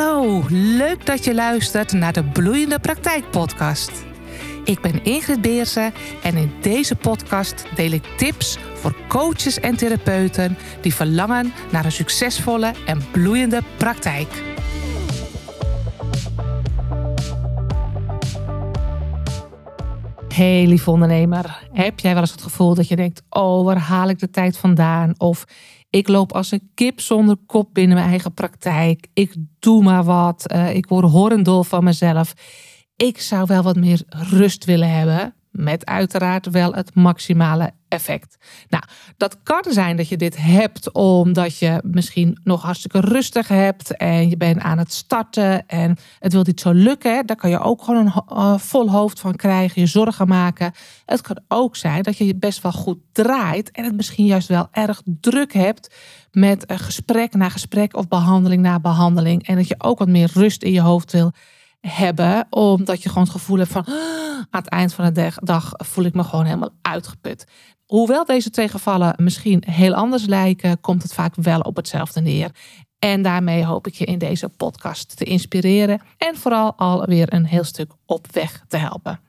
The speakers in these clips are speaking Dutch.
Hallo, leuk dat je luistert naar de Bloeiende Praktijk Podcast. Ik ben Ingrid Beersen en in deze podcast deel ik tips voor coaches en therapeuten die verlangen naar een succesvolle en bloeiende praktijk. Hey lieve ondernemer, heb jij wel eens het gevoel dat je denkt: oh, waar haal ik de tijd vandaan? Of ik loop als een kip zonder kop binnen mijn eigen praktijk. Ik doe maar wat. Uh, ik word horendol van mezelf. Ik zou wel wat meer rust willen hebben. Met uiteraard wel het maximale effect. Nou, dat kan zijn dat je dit hebt omdat je misschien nog hartstikke rustig hebt en je bent aan het starten en het wil niet zo lukken. Daar kan je ook gewoon een uh, vol hoofd van krijgen, je zorgen maken. Het kan ook zijn dat je je best wel goed draait en het misschien juist wel erg druk hebt met gesprek na gesprek of behandeling na behandeling en dat je ook wat meer rust in je hoofd wil hebben, omdat je gewoon het gevoel hebt van aan het eind van de dag voel ik me gewoon helemaal uitgeput. Hoewel deze twee gevallen misschien heel anders lijken, komt het vaak wel op hetzelfde neer. En daarmee hoop ik je in deze podcast te inspireren en vooral alweer een heel stuk op weg te helpen.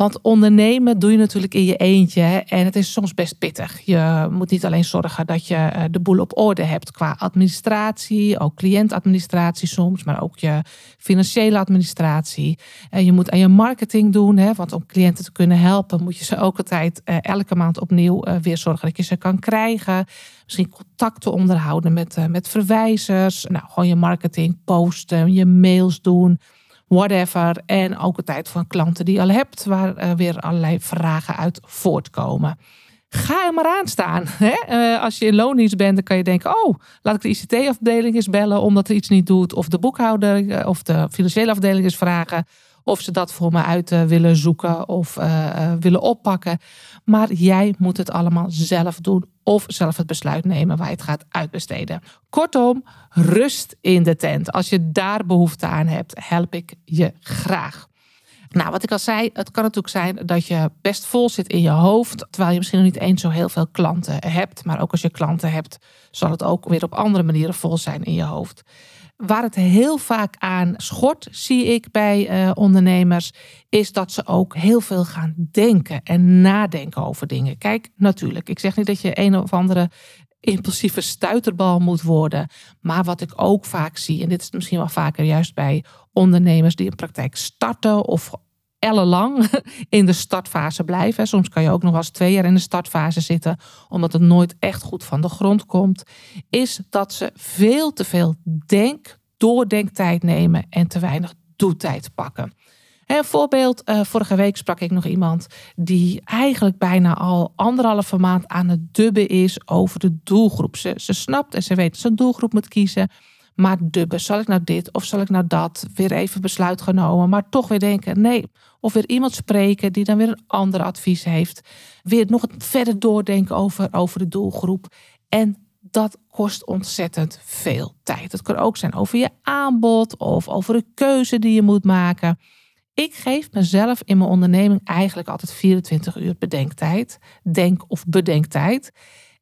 Want ondernemen doe je natuurlijk in je eentje en het is soms best pittig. Je moet niet alleen zorgen dat je eh, de boel op orde hebt qua administratie, ook cliëntadministratie soms, maar ook je financiële administratie. En je moet aan je marketing doen, hè, want om cliënten te kunnen helpen moet je ze ook altijd eh, elke maand opnieuw eh, weer zorgen dat je ze kan krijgen. Misschien contacten onderhouden met, met verwijzers. Nou, gewoon je marketing posten, je mails doen whatever. En ook een tijd van klanten die je al hebt, waar uh, weer allerlei vragen uit voortkomen. Ga er maar aan staan. Hè? Uh, als je in loondienst bent, dan kan je denken: oh, laat ik de ICT-afdeling eens bellen omdat er iets niet doet. Of de boekhouder uh, of de financiële afdeling eens vragen of ze dat voor me uit uh, willen zoeken of willen oppakken. Maar jij moet het allemaal zelf doen of zelf het besluit nemen waar je het gaat uitbesteden. Kortom, rust in de tent. Als je daar behoefte aan hebt, help ik je graag. Nou, wat ik al zei, het kan natuurlijk zijn dat je best vol zit in je hoofd, terwijl je misschien nog niet eens zo heel veel klanten hebt. Maar ook als je klanten hebt, zal het ook weer op andere manieren vol zijn in je hoofd. Waar het heel vaak aan schort, zie ik bij uh, ondernemers, is dat ze ook heel veel gaan denken en nadenken over dingen. Kijk, natuurlijk, ik zeg niet dat je een of andere impulsieve stuiterbal moet worden. Maar wat ik ook vaak zie, en dit is misschien wel vaker juist bij ondernemers die een praktijk starten of ellenlang in de startfase blijven. Soms kan je ook nog wel eens twee jaar in de startfase zitten, omdat het nooit echt goed van de grond komt. Is dat ze veel te veel denk, doordenktijd nemen en te weinig doetijd pakken. Een voorbeeld, uh, vorige week sprak ik nog iemand die eigenlijk bijna al anderhalve maand aan het dubben is over de doelgroep. Ze, ze snapt en ze weet dat ze een doelgroep moet kiezen. Maar dubben, zal ik nou dit of zal ik nou dat? Weer even besluit genomen, maar toch weer denken, nee. Of weer iemand spreken die dan weer een ander advies heeft. Weer nog verder doordenken over, over de doelgroep. En dat kost ontzettend veel tijd. Het kan ook zijn over je aanbod of over de keuze die je moet maken. Ik geef mezelf in mijn onderneming eigenlijk altijd 24 uur bedenktijd. Denk of bedenktijd.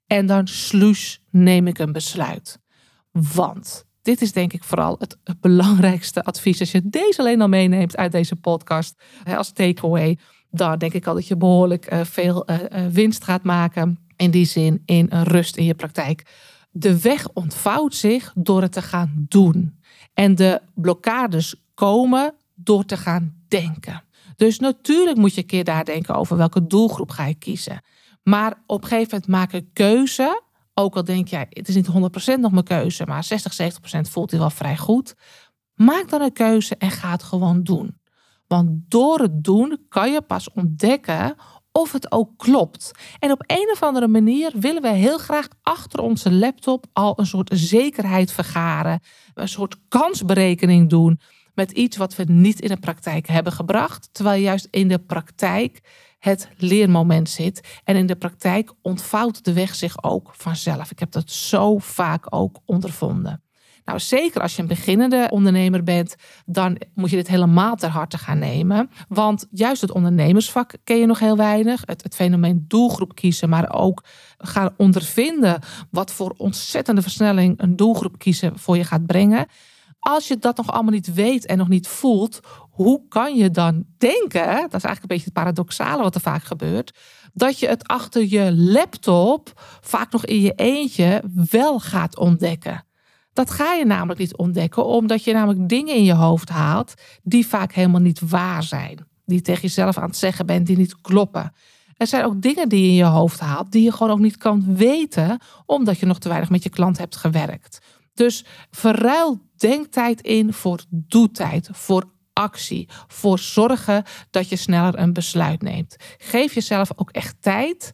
En dan sluis neem ik een besluit. Want dit is denk ik vooral het belangrijkste advies. Als je deze alleen al meeneemt uit deze podcast als takeaway, dan denk ik al dat je behoorlijk eh, veel eh, eh, winst gaat maken. In die zin in rust in je praktijk. De weg ontvouwt zich door het te gaan doen. En de blokkades komen door te gaan denken. Dus natuurlijk moet je een keer nadenken over welke doelgroep ga je kiezen. Maar op een gegeven moment maak een keuze. Ook al denk jij, het is niet 100% nog mijn keuze, maar 60, 70% voelt hij wel vrij goed. Maak dan een keuze en ga het gewoon doen. Want door het doen kan je pas ontdekken of het ook klopt. En op een of andere manier willen we heel graag achter onze laptop al een soort zekerheid vergaren, een soort kansberekening doen met iets wat we niet in de praktijk hebben gebracht, terwijl juist in de praktijk het leermoment zit. En in de praktijk ontvouwt de weg zich ook vanzelf. Ik heb dat zo vaak ook ondervonden. Nou, zeker als je een beginnende ondernemer bent, dan moet je dit helemaal ter harte gaan nemen. Want juist het ondernemersvak ken je nog heel weinig. Het, het fenomeen doelgroep kiezen, maar ook gaan ondervinden wat voor ontzettende versnelling een doelgroep kiezen voor je gaat brengen Als je dat nog allemaal niet weet en nog niet voelt, hoe kan je dan denken, dat is eigenlijk een beetje het paradoxale wat er vaak gebeurt, dat je het achter je laptop vaak nog in je eentje wel gaat ontdekken. Dat ga je namelijk niet ontdekken, omdat je namelijk dingen in je hoofd haalt die vaak helemaal niet waar zijn. Die tegen jezelf aan het zeggen bent, die niet kloppen. Er zijn ook dingen die je in je hoofd haalt, die je gewoon ook niet kan weten, omdat je nog te weinig met je klant hebt gewerkt. Dus verruil denktijd in voor doetijd, voor actie, voor zorgen dat je sneller een besluit neemt. Geef jezelf ook echt tijd,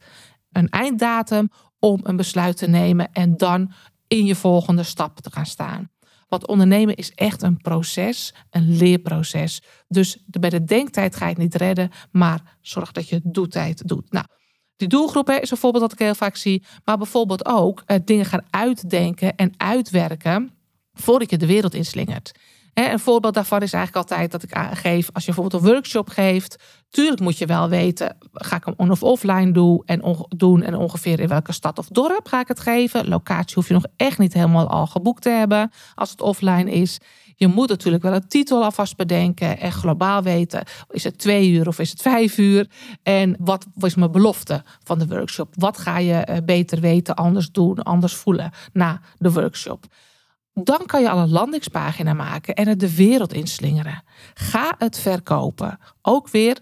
een einddatum om een besluit te nemen en dan in je volgende stap te gaan staan. Want ondernemen is echt een proces, een leerproces. Dus bij de denktijd ga je het niet redden, maar zorg dat je doetijd doet. Nou, die doelgroep is een voorbeeld dat ik heel vaak zie. Maar bijvoorbeeld ook eh, dingen gaan uitdenken en uitwerken voordat je de wereld inslingert. Een voorbeeld daarvan is eigenlijk altijd dat ik aangeef, als je bijvoorbeeld een workshop geeft, tuurlijk moet je wel weten, ga ik hem on- of offline doen en, doen en ongeveer in welke stad of dorp ga ik het geven. Locatie hoef je nog echt niet helemaal al geboekt te hebben als het offline is. Je moet natuurlijk wel een titel alvast bedenken en globaal weten, is het twee uur of is het vijf uur? En wat was mijn belofte van de workshop? Wat ga je eh, beter weten, anders doen, anders voelen na de workshop? Dan kan je al een landingspagina maken en het de wereld inslingeren. Ga het verkopen. Ook weer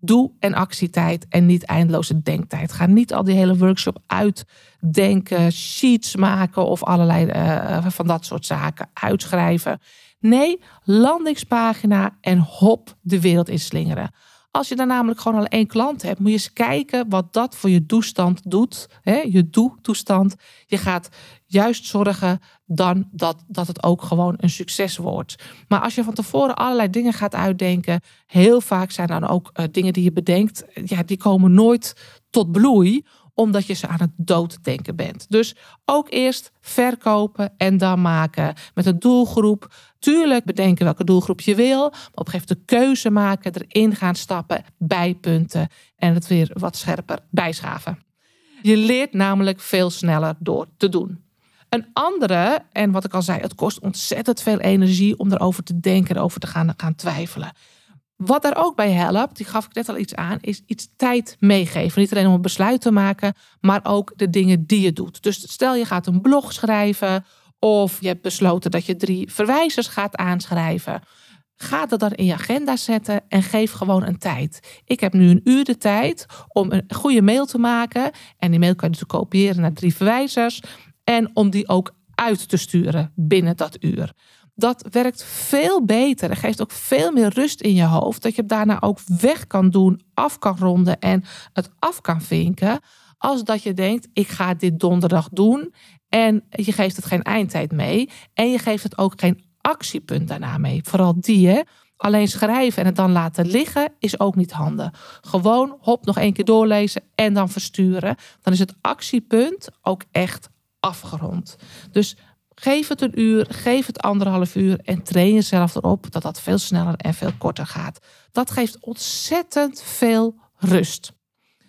doe- en actietijd en niet eindeloze denktijd. Ga niet al die hele workshop uitdenken, sheets maken of allerlei uh, van dat soort zaken uitschrijven. Nee, landingspagina en hop de wereld inslingeren. Als je dan namelijk gewoon al één klant hebt, moet je eens kijken wat dat voor je doestand doet. Hè? Je doe-toestand. Je gaat juist zorgen dan dat, dat het ook gewoon een succes wordt. Maar als je van tevoren allerlei dingen gaat uitdenken, heel vaak zijn dan ook uh, dingen die je bedenkt, ja, die komen nooit tot bloei omdat je ze aan het dooddenken bent. Dus ook eerst verkopen en dan maken met een doelgroep. Tuurlijk bedenken welke doelgroep je wil, maar op een gegeven moment de keuze maken, erin gaan stappen, bijpunten en het weer wat scherper bijschaven. Je leert namelijk veel sneller door te doen. Een andere, en wat ik al zei, het kost ontzettend veel energie om erover te denken, erover te gaan, gaan twijfelen. Wat daar ook bij helpt, die gaf ik net al iets aan, is iets tijd meegeven. Niet alleen om een besluit te maken, maar ook de dingen die je doet. Dus stel je gaat een blog schrijven of je hebt besloten dat je drie verwijzers gaat aanschrijven. Ga dat dan in je agenda zetten en geef gewoon een tijd. Ik heb nu een uur de tijd om een goede mail te maken. En die mail kan je dus kopiëren naar drie verwijzers. En om die ook uit te sturen binnen dat uur dat werkt veel beter en geeft ook veel meer rust in je hoofd. Dat je het daarna ook weg kan doen, af kan ronden en het af kan vinken. Als dat je denkt, ik ga dit donderdag doen. En je geeft het geen eindtijd mee. En je geeft het ook geen actiepunt daarna mee. Vooral die, hè. Alleen schrijven en het dan laten liggen is ook niet handig. Gewoon hop nog één keer doorlezen en dan versturen. Dan is het actiepunt ook echt afgerond. Dus Geef het een uur, geef het anderhalf uur en train jezelf erop dat dat veel sneller en veel korter gaat. Dat geeft ontzettend veel rust.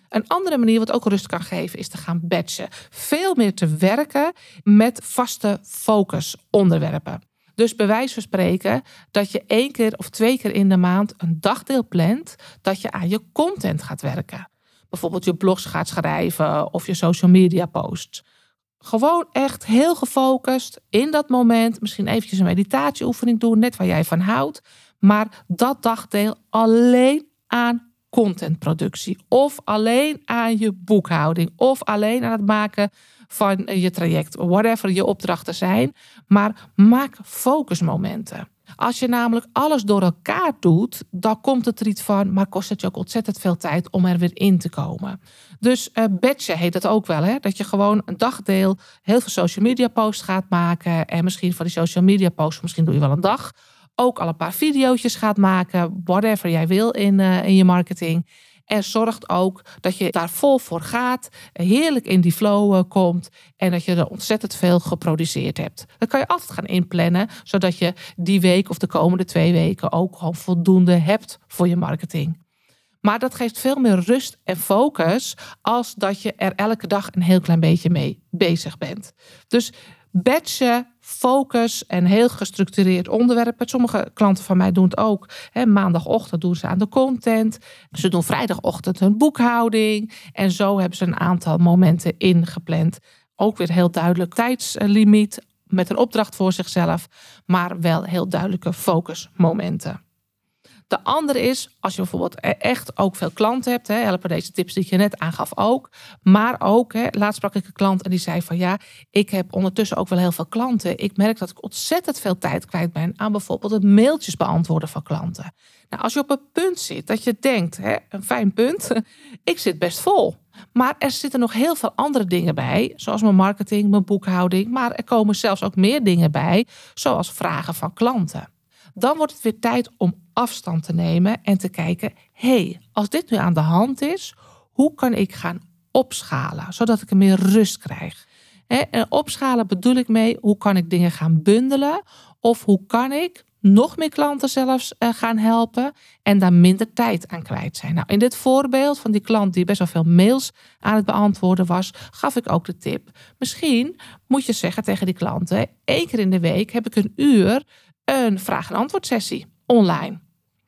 Een andere manier wat ook rust kan geven is te gaan batchen. Veel meer te werken met vaste focusonderwerpen. Dus bij wijze van spreken dat je één keer of twee keer in de maand een dagdeel plant dat je aan je content gaat werken. Bijvoorbeeld je blogs gaat schrijven of je social media posts. Gewoon echt heel gefocust in dat moment. Misschien eventjes een meditatieoefening doen, net waar jij van houdt. Maar dat dagdeel alleen aan contentproductie. Of alleen aan je boekhouding. Of alleen aan het maken van je traject. Whatever je opdrachten zijn. Maar maak focusmomenten. Als je namelijk alles door elkaar doet, dan komt het er iets van, maar kost het je ook ontzettend veel tijd om er weer in te komen. Dus uh, batchen heet het ook wel, hè? dat je gewoon een dagdeel heel veel social media posts gaat maken en misschien van die social media posts, misschien doe je wel een dag, ook al een paar video's gaat maken, whatever jij wil in, uh, in je marketing. En zorgt ook dat je daar vol voor gaat, heerlijk in die flow eh, komt en dat je er ontzettend veel geproduceerd hebt. Dat kan je altijd gaan inplannen, zodat je die week of de komende twee weken ook gewoon voldoende hebt voor je marketing. Maar dat geeft veel meer rust en focus als dat je er elke dag een heel klein beetje mee bezig bent. Dus batchen focus en heel gestructureerd onderwerpen. Sommige klanten van mij doen het ook. Maandagochtend doen ze aan de content. Ze doen vrijdagochtend hun boekhouding. En zo hebben ze een aantal momenten ingepland. Ook weer heel duidelijk tijdslimiet met een opdracht voor zichzelf, maar wel heel duidelijke focusmomenten. De andere is, als je bijvoorbeeld e- echt ook veel klanten hebt, hè, helpen deze tips die je net aangaf ook. Maar ook, hè, laatst sprak ik een klant en die zei van ja, ik heb ondertussen ook wel heel veel klanten. Ik merk dat ik ontzettend veel tijd kwijt ben aan bijvoorbeeld het mailtjes beantwoorden van klanten. Nou, als je op een punt zit dat je denkt, hè, een fijn punt, ik zit best vol. Maar er zitten nog heel veel andere dingen bij, zoals mijn marketing, mijn boekhouding. Maar er komen zelfs ook meer dingen bij, zoals vragen van klanten. Dan wordt het weer tijd om afstand te nemen en te kijken: hé, hey, als dit nu aan de hand is, hoe kan ik gaan opschalen, zodat ik er meer rust krijg? En opschalen bedoel ik mee, hoe kan ik dingen gaan bundelen? Of hoe kan ik nog meer klanten zelfs eh, gaan helpen en daar minder tijd aan kwijt zijn. Nou, in dit voorbeeld van die klant die best wel veel mails aan het beantwoorden was, gaf ik ook de tip. Misschien moet je zeggen tegen die klanten: één keer in de week heb ik een uur een vraag- en antwoord sessie online.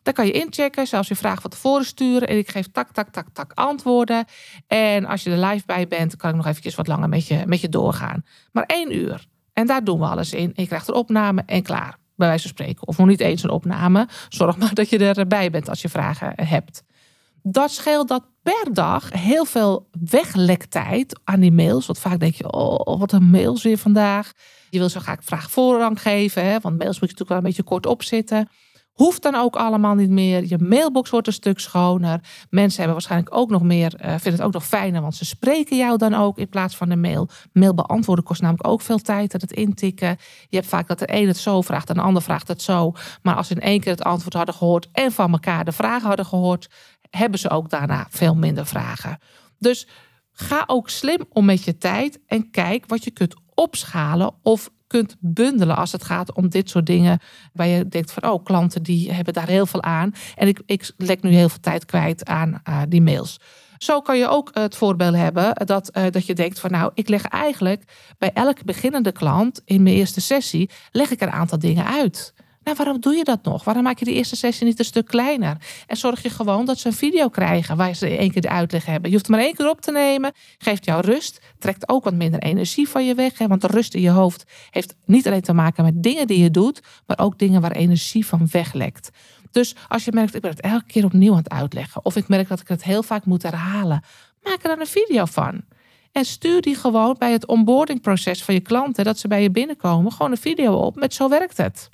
Daar kan je inchecken, zelfs je vraag van tevoren sturen. En ik geef tak, tak, tak, tak antwoorden. En als je er live bij bent, kan ik nog eventjes wat langer met je, met je doorgaan. Maar één uur. En daar doen we alles in. Je krijgt een opname en klaar. Bij wijze van spreken. Of nog niet eens een opname. Zorg maar dat je erbij bent als je vragen hebt. Dat scheelt dat per dag heel veel weglektijd aan die mails. Want vaak denk je, oh, wat een mails weer vandaag. Je wil zo graag vraag voorrang geven, hè? want mails moet je natuurlijk wel een beetje kort opzitten. Hoeft dan ook allemaal niet meer. Je mailbox wordt een stuk schoner. Mensen hebben waarschijnlijk ook nog meer, uh, vinden het ook nog fijner, want ze spreken jou dan ook in plaats van de mail. Mail beantwoorden kost namelijk ook veel tijd, het intikken. Je hebt vaak dat de een het zo vraagt en de ander vraagt het zo. Maar als ze in één keer het antwoord hadden gehoord en van elkaar de vragen hadden gehoord, hebben ze ook daarna veel minder vragen. Dus ga ook slim om met je tijd en kijk wat je kunt opschalen of kunt bundelen als het gaat om dit soort dingen. Waar je denkt van, oh, klanten die hebben daar heel veel aan. En ik, ik lek nu heel veel tijd kwijt aan uh, die mails. Zo kan je ook het voorbeeld hebben dat, uh, dat je denkt van nou, ik leg eigenlijk bij elke beginnende klant in mijn eerste sessie, leg ik een aantal dingen uit. Nou, waarom doe je dat nog? Waarom maak je die eerste sessie niet een stuk kleiner? En zorg je gewoon dat ze een video krijgen waar ze één keer de uitleg hebben. Je hoeft het maar één keer op te nemen, geeft jou rust, trekt ook wat minder energie van je weg. Hè? Want de rust in je hoofd heeft niet alleen te maken met dingen die je doet, maar ook dingen waar energie van weglekt. Dus als je merkt, ik ben het elke keer opnieuw aan het uitleggen, of ik merk dat ik het heel vaak moet herhalen, maak er dan een video van. En stuur die gewoon bij het onboardingproces van je klanten, dat ze bij je binnenkomen, gewoon een video op met zo werkt het.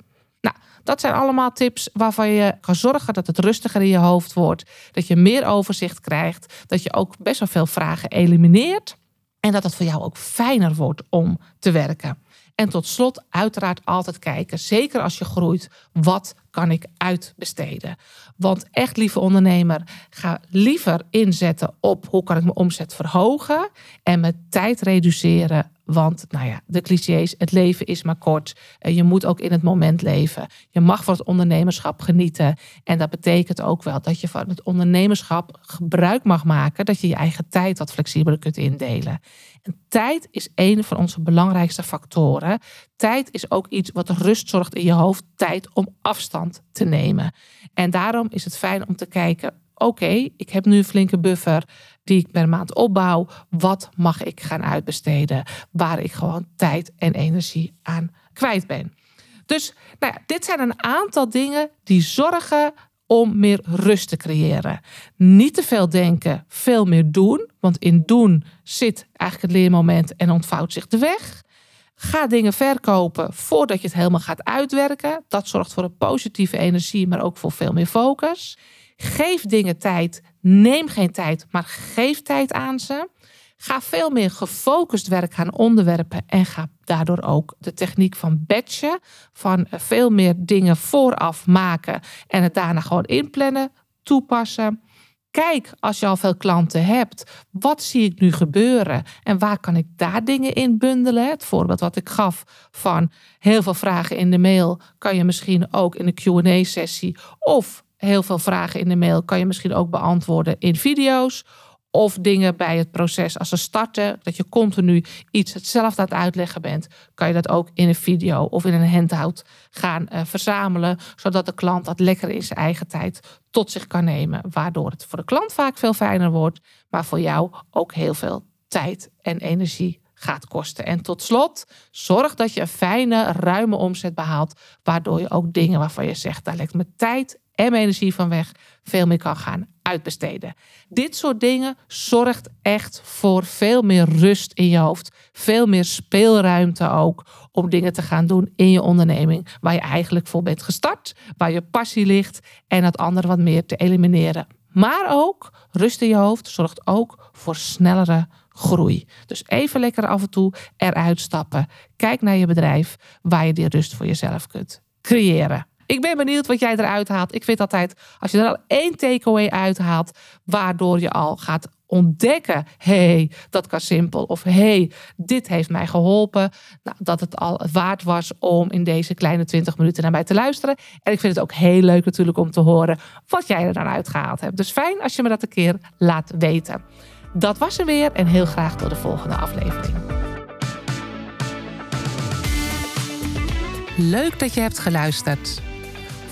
Dat zijn allemaal tips waarvan je kan zorgen dat het rustiger in je hoofd wordt. Dat je meer overzicht krijgt. Dat je ook best wel veel vragen elimineert. En dat het voor jou ook fijner wordt om te werken. En tot slot, uiteraard altijd kijken, zeker als je groeit, wat kan ik uitbesteden? Want echt, lieve ondernemer, ga liever inzetten op hoe kan ik mijn omzet verhogen en mijn tijd reduceren want nou ja, de clichés, het leven is maar kort. Je moet ook in het moment leven. Je mag van het ondernemerschap genieten. En dat betekent ook wel dat je van het ondernemerschap gebruik mag maken. Dat je je eigen tijd wat flexibeler kunt indelen. En tijd is een van onze belangrijkste factoren. Tijd is ook iets wat rust zorgt in je hoofd. Tijd om afstand te nemen. En daarom is het fijn om te kijken oké, ik heb nu een flinke buffer die ik per maand opbouw. Wat mag ik gaan uitbesteden waar ik gewoon tijd en energie aan kwijt ben? Dus nou ja, dit zijn een aantal dingen die zorgen om meer rust te creëren. Niet te veel denken, veel meer doen. Want in doen zit eigenlijk het leermoment en ontvouwt zich de weg. Ga dingen verkopen voordat je het helemaal gaat uitwerken. Dat zorgt voor een positieve energie, maar ook voor veel meer focus. Geef dingen tijd. Neem geen tijd, maar geef tijd aan ze. Ga veel meer gefocust werken aan onderwerpen en ga daardoor ook de techniek van batchen, van veel meer dingen vooraf maken en het daarna gewoon inplannen, toepassen. Kijk, als je al veel klanten hebt, wat zie ik nu gebeuren en waar kan ik daar dingen in bundelen? Het voorbeeld wat ik gaf van heel veel vragen in de mail kan je misschien ook in een QA-sessie of heel veel vragen in de mail kan je misschien ook beantwoorden in video's. of dingen bij het proces als ze starten, dat je continu iets hetzelfde aan het uitleggen bent, kan je dat ook in een video of in een handout gaan uh, verzamelen, zodat de klant dat lekker in zijn eigen tijd tot zich kan nemen, waardoor het voor de klant vaak veel fijner wordt, maar voor jou ook heel veel tijd en energie gaat kosten. En tot slot, zorg dat je een fijne, ruime omzet behaalt, waardoor je ook dingen waarvan je zegt, daar legt me tijd en energie van weg, veel meer kan gaan uitbesteden. Dit soort dingen zorgt echt voor veel meer rust in je hoofd, veel meer speelruimte ook om dingen te gaan doen in je onderneming waar je eigenlijk voor bent gestart, waar je passie ligt en dat andere wat meer te elimineren. Maar ook rust in je hoofd zorgt ook voor snellere groei. Dus even lekker af en toe eruit stappen. Kijk naar je bedrijf waar je die rust voor jezelf kunt creëren. Ik ben benieuwd wat jij eruit haalt. Ik vind altijd, als je er al één takeaway uithaalt, waardoor je al gaat ontdekken, hey, dat kan simpel. Of hey, dit heeft mij geholpen. Nou, dat het al waard was om in deze kleine 20 minuten naar mij te luisteren. En ik vind het ook heel leuk natuurlijk om te horen wat jij er dan uitgehaald hebt. Dus fijn als je me dat een keer laat weten. Dat was er weer en heel graag tot de volgende aflevering. Leuk dat je hebt geluisterd.